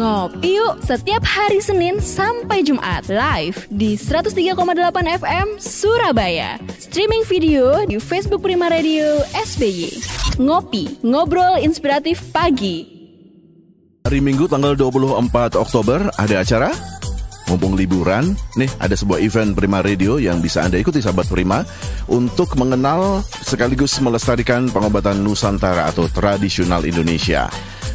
Ngopi yuk setiap hari Senin sampai Jumat live di 103,8 FM Surabaya. Streaming video di Facebook Prima Radio SBY. Ngopi, ngobrol inspiratif pagi. Hari Minggu tanggal 24 Oktober ada acara Mumpung liburan, nih ada sebuah event Prima Radio yang bisa Anda ikuti sahabat Prima untuk mengenal sekaligus melestarikan pengobatan Nusantara atau tradisional Indonesia.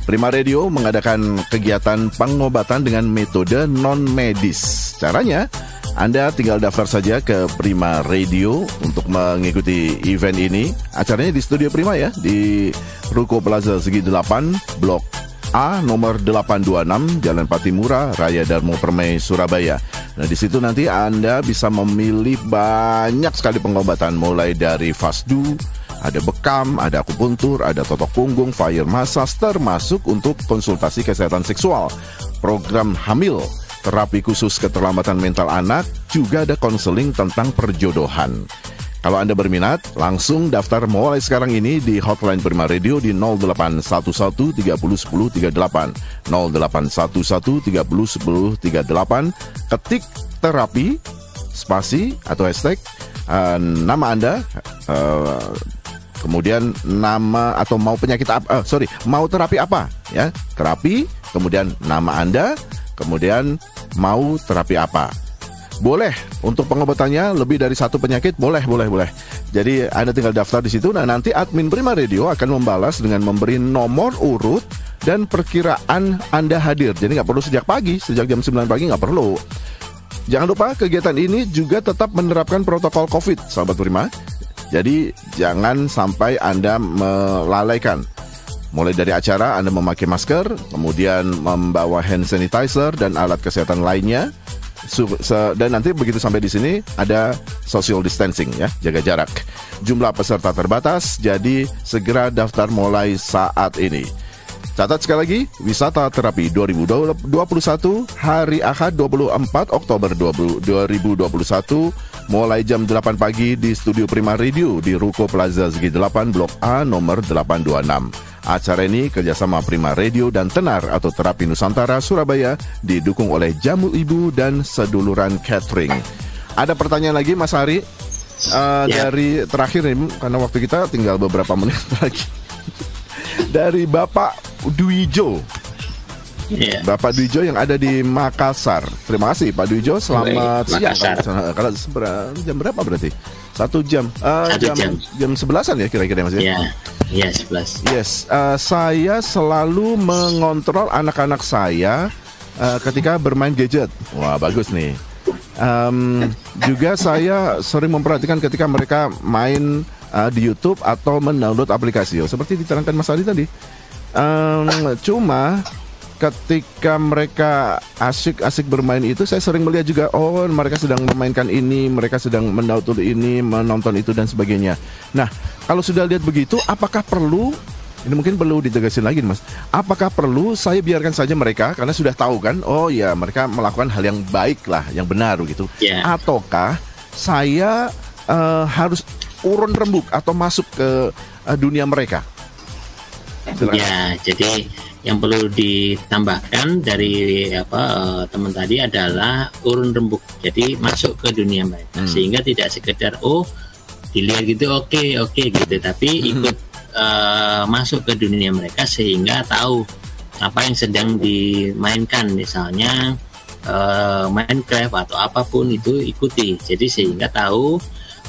Prima Radio mengadakan kegiatan pengobatan dengan metode non-medis. Caranya, Anda tinggal daftar saja ke Prima Radio untuk mengikuti event ini. Acaranya di Studio Prima ya, di Ruko Plaza Segi 8, Blok A nomor 826 Jalan Patimura Raya Darmo Permai Surabaya. Nah di situ nanti Anda bisa memilih banyak sekali pengobatan mulai dari fasdu, ada bekam, ada akupuntur, ada totok punggung, fire massage termasuk untuk konsultasi kesehatan seksual, program hamil, terapi khusus keterlambatan mental anak, juga ada konseling tentang perjodohan. Kalau Anda berminat, langsung daftar mulai sekarang ini di hotline Prima Radio di 0811 30 10 38. 0811 30 10 38. Ketik terapi, spasi atau hashtag uh, nama Anda, uh, kemudian nama atau mau penyakit apa, uh, sorry, mau terapi apa ya, terapi, kemudian nama Anda, kemudian mau terapi apa. Boleh untuk pengobatannya lebih dari satu penyakit boleh boleh boleh. Jadi Anda tinggal daftar di situ. Nah nanti admin Prima Radio akan membalas dengan memberi nomor urut dan perkiraan Anda hadir. Jadi nggak perlu sejak pagi, sejak jam 9 pagi nggak perlu. Jangan lupa kegiatan ini juga tetap menerapkan protokol COVID, sahabat Prima. Jadi jangan sampai Anda melalaikan. Mulai dari acara Anda memakai masker, kemudian membawa hand sanitizer dan alat kesehatan lainnya, dan nanti begitu sampai di sini ada social distancing ya, jaga jarak. Jumlah peserta terbatas, jadi segera daftar mulai saat ini. Catat sekali lagi, Wisata Terapi 2021 hari Ahad 24 Oktober 2021 mulai jam 8 pagi di Studio Prima Radio di Ruko Plaza Segi 8 Blok A nomor 826. Acara ini kerjasama Prima Radio dan Tenar atau Terapi Nusantara Surabaya didukung oleh Jamu Ibu dan Seduluran Catering. Ada pertanyaan lagi Mas Hari? Uh, ya. Dari terakhir nih, karena waktu kita tinggal beberapa menit lagi. dari Bapak Duijo. Yeah. Bapak Duijo yang ada di Makassar. Terima kasih Pak Duijo. Selamat siang. Kalau jam berapa berarti? Satu jam. Uh, Satu jam, jam. Jam sebelasan ya kira-kira Mas ya? Iya. Iya, sebelas. Yes, uh, saya selalu mengontrol anak-anak saya uh, ketika bermain gadget. Wah, bagus nih. Um, juga saya sering memperhatikan ketika mereka main uh, di YouTube atau mendownload aplikasi. Oh, seperti diterangkan Mas Adi tadi. Um, cuma ketika mereka asik-asik bermain itu saya sering melihat juga oh mereka sedang memainkan ini, mereka sedang mendownload ini, menonton itu dan sebagainya. Nah, kalau sudah lihat begitu apakah perlu ini mungkin perlu ditegasin lagi Mas. Apakah perlu saya biarkan saja mereka karena sudah tahu kan, oh ya mereka melakukan hal yang baik lah, yang benar gitu. Yeah. Ataukah saya uh, harus urun rembuk atau masuk ke uh, dunia mereka? Silahkan. Ya, jadi yang perlu ditambahkan dari apa uh, teman tadi adalah urun rembuk. Jadi masuk ke dunia mereka hmm. sehingga tidak sekedar oh dilihat gitu oke okay, oke okay, gitu, tapi hmm. ikut uh, masuk ke dunia mereka sehingga tahu apa yang sedang dimainkan misalnya uh, Minecraft atau apa pun itu ikuti. Jadi sehingga tahu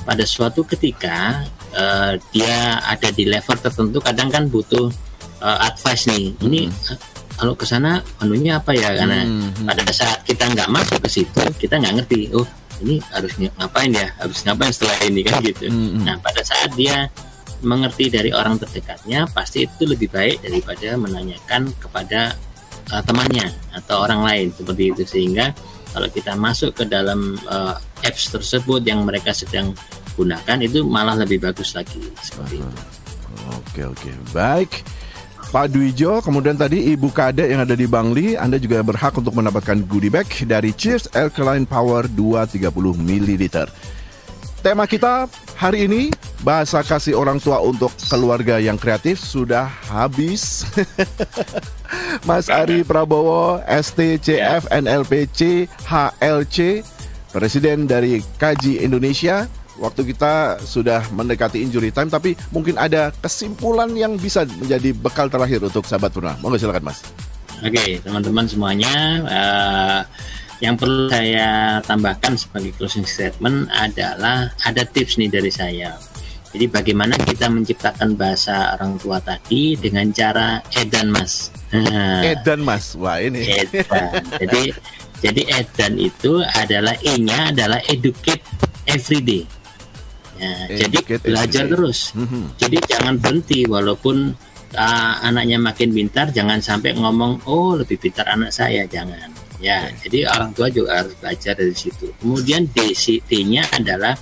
pada suatu ketika uh, dia ada di level tertentu kadang kan butuh uh, advice nih ini hmm. kalau ke sana anunya apa ya karena hmm. pada saat kita nggak masuk ke situ kita nggak ngerti oh ini harus ngapain ya harus ngapain setelah ini kan gitu hmm. nah pada saat dia mengerti dari orang terdekatnya pasti itu lebih baik daripada menanyakan kepada uh, temannya atau orang lain seperti itu sehingga kalau kita masuk ke dalam uh, apps tersebut yang mereka sedang gunakan itu malah lebih bagus lagi seperti itu. Oke oke baik. Pak Dwijo, kemudian tadi Ibu Kade yang ada di Bangli, Anda juga berhak untuk mendapatkan goodie bag dari Cheers Alkaline Power 230 ml. Tema kita hari ini bahasa kasih orang tua untuk keluarga yang kreatif sudah habis. Mas Ari Prabowo, STCF, NLPC, HLC, Presiden dari Kaji Indonesia. Waktu kita sudah mendekati injury time, tapi mungkin ada kesimpulan yang bisa menjadi bekal terakhir untuk sahabat Purna. Monggo silakan Mas. Oke, teman-teman semuanya, uh, yang perlu saya tambahkan sebagai closing statement adalah ada tips nih dari saya. Jadi bagaimana kita menciptakan bahasa orang tua tadi dengan cara edan mas. edan mas, wah ini. Edan. Jadi jadi edan itu adalah e-nya adalah educate everyday. Ya, jadi belajar everyday. terus. Mm -hmm. Jadi jangan berhenti walaupun uh, anaknya makin pintar, jangan sampai ngomong oh lebih pintar anak saya, jangan. Ya, okay. jadi orang tua juga harus belajar dari situ. Kemudian D-nya adalah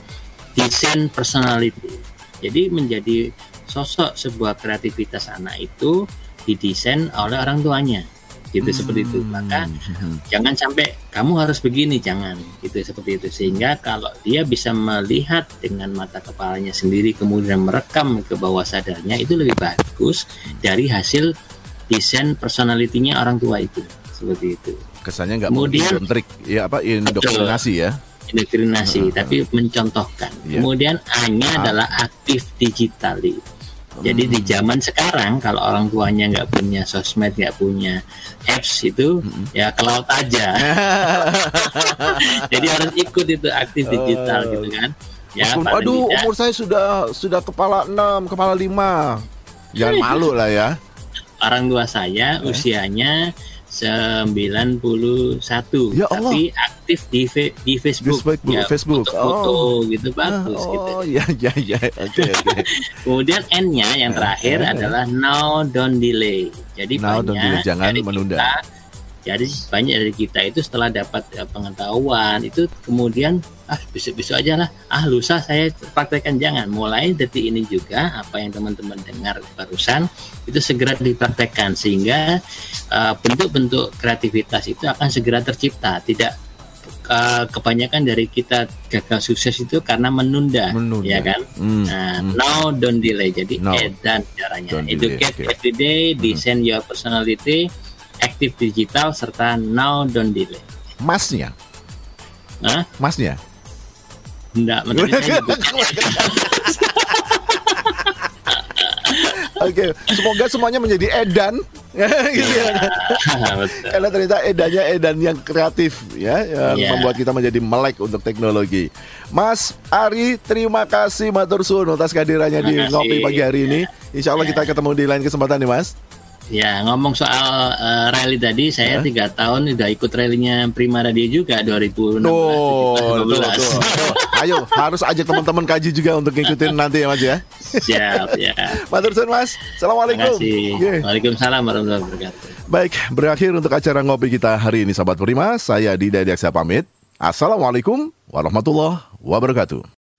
desain personality jadi menjadi sosok sebuah kreativitas anak itu didesain oleh orang tuanya gitu hmm. seperti itu maka hmm. jangan sampai kamu harus begini jangan gitu seperti itu sehingga kalau dia bisa melihat dengan mata kepalanya sendiri kemudian merekam ke bawah sadarnya itu lebih bagus dari hasil desain personalitinya orang tua itu seperti itu kesannya nggak kemudian trik ya apa indoktrinasi ya indoktrinasi, uh, tapi mencontohkan. Yeah. Kemudian A-nya uh. adalah aktif digitali. Jadi di zaman sekarang kalau orang tuanya nggak punya sosmed, nggak punya apps itu, hmm. ya ke laut aja. Jadi harus ikut itu aktif digital uh, gitu kan. Ya, aduh, umur saya sudah sudah kepala enam, kepala lima. Jangan malu lah ya. Orang tua saya eh? usianya 91 ya Allah. tapi aktif di di Facebook, Facebook ya Facebook foto, oh. gitu bagus oh, gitu. ya ya ya okay, okay. Kemudian N-nya yang terakhir ya, adalah now don't delay. Jadi now banyak don't delay, jangan menunda. Kita, jadi banyak dari kita itu setelah dapat ya, pengetahuan itu kemudian ah besok-besok aja lah ah lusa saya praktekkan jangan mulai detik ini juga apa yang teman-teman dengar barusan itu segera dipraktekkan sehingga uh, bentuk-bentuk kreativitas itu akan segera tercipta tidak uh, kebanyakan dari kita gagal sukses itu karena menunda, menunda. ya kan mm, nah, mm. now don't delay jadi no. edan caranya educate okay. every day hmm. design mm. your personality active digital serta now don't delay masnya Hah? masnya Enggak, menterinya Oke, semoga semuanya menjadi edan, gitu ya. Karena ternyata edannya edan yang kreatif ya, yang yeah. membuat kita menjadi melek untuk teknologi. Mas Ari, terima kasih matur suwun atas kehadirannya di ngopi pagi hari ini. Insya Allah yeah. kita ketemu di lain kesempatan nih, Mas. Ya ngomong soal uh, rally tadi, saya tiga tahun udah ikut rallynya Prima Radio juga 2016. Oh, tuh, tuh, Ayo harus ajak teman-teman kaji juga untuk ngikutin nanti ya Mas ya. Siap ya. Matur Mas. Assalamualaikum. Yeah. Waalaikumsalam warahmatullahi wabarakatuh. Baik, berakhir untuk acara ngopi kita hari ini sahabat Prima. Saya Dida Diaksa pamit. Assalamualaikum warahmatullahi wabarakatuh.